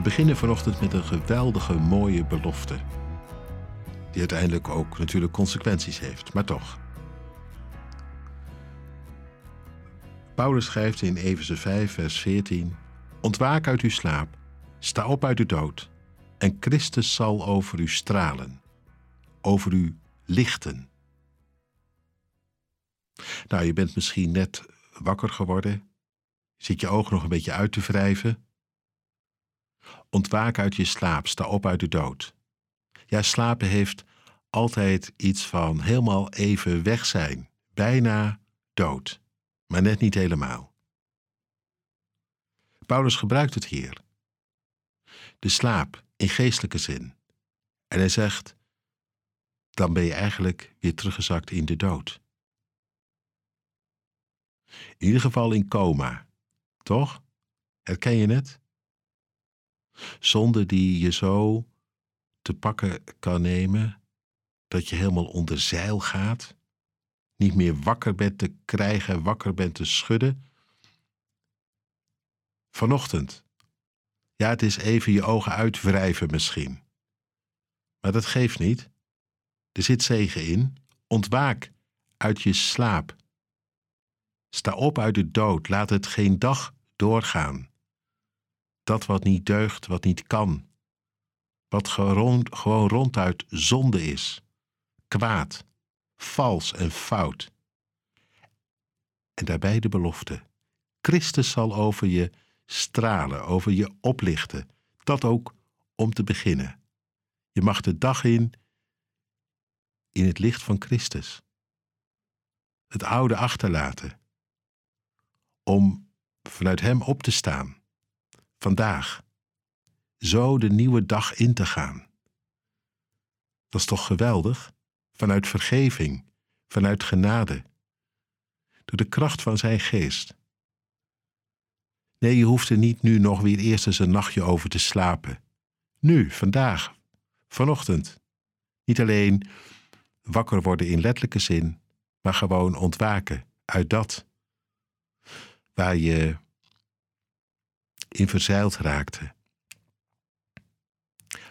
We beginnen vanochtend met een geweldige, mooie belofte. Die uiteindelijk ook natuurlijk consequenties heeft, maar toch. Paulus schrijft in Efeze 5, vers 14: Ontwaak uit uw slaap, sta op uit de dood, en Christus zal over u stralen, over u lichten. Nou, je bent misschien net wakker geworden, zit je ogen nog een beetje uit te wrijven. Ontwaak uit je slaap, sta op uit de dood. Ja, slapen heeft altijd iets van helemaal even weg zijn, bijna dood, maar net niet helemaal. Paulus gebruikt het hier. De slaap in geestelijke zin. En hij zegt: dan ben je eigenlijk weer teruggezakt in de dood. In ieder geval in coma, toch? Herken je het? Zonde die je zo te pakken kan nemen dat je helemaal onder zeil gaat, niet meer wakker bent te krijgen, wakker bent te schudden. Vanochtend. Ja, het is even je ogen uitwrijven misschien. Maar dat geeft niet. Er zit zegen in. Ontwaak uit je slaap. Sta op uit de dood, laat het geen dag doorgaan. Dat wat niet deugt, wat niet kan, wat gewoon, gewoon ronduit zonde is, kwaad, vals en fout. En daarbij de belofte: Christus zal over je stralen, over je oplichten. Dat ook om te beginnen. Je mag de dag in in het licht van Christus. Het oude achterlaten. Om vanuit Hem op te staan. Vandaag. Zo de nieuwe dag in te gaan. Dat is toch geweldig? Vanuit vergeving, vanuit genade. Door de kracht van Zijn geest. Nee, je hoeft er niet nu nog weer eerst eens een nachtje over te slapen. Nu, vandaag, vanochtend. Niet alleen wakker worden in letterlijke zin, maar gewoon ontwaken uit dat waar je in verzeild raakte.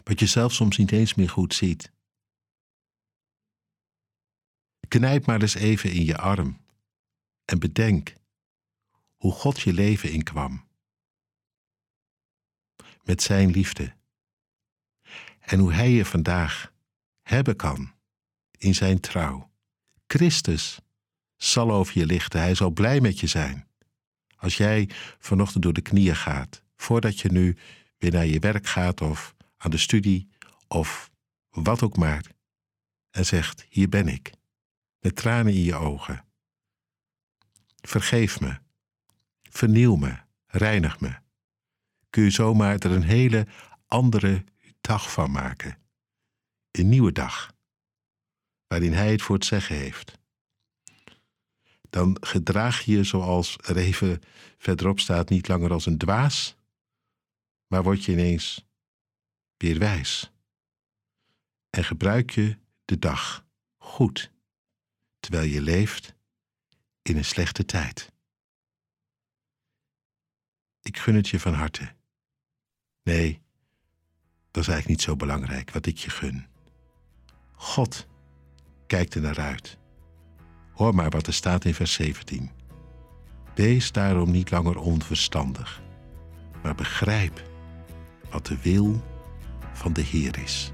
Wat je zelf soms niet eens meer goed ziet. Knijp maar eens even in je arm en bedenk hoe God je leven inkwam. Met Zijn liefde. En hoe Hij je vandaag hebben kan in Zijn trouw. Christus zal over je lichten. Hij zal blij met je zijn. Als jij vanochtend door de knieën gaat, voordat je nu weer naar je werk gaat of aan de studie of wat ook maar, en zegt: Hier ben ik, met tranen in je ogen. Vergeef me, vernieuw me, reinig me. Kun je zomaar er een hele andere dag van maken. Een nieuwe dag, waarin Hij het voor het zeggen heeft dan gedraag je je zoals er even verderop staat niet langer als een dwaas, maar word je ineens weer wijs. En gebruik je de dag goed, terwijl je leeft in een slechte tijd. Ik gun het je van harte. Nee, dat is eigenlijk niet zo belangrijk wat ik je gun. God kijkt er naar uit. Hoor maar wat er staat in vers 17. Wees daarom niet langer onverstandig, maar begrijp wat de wil van de Heer is.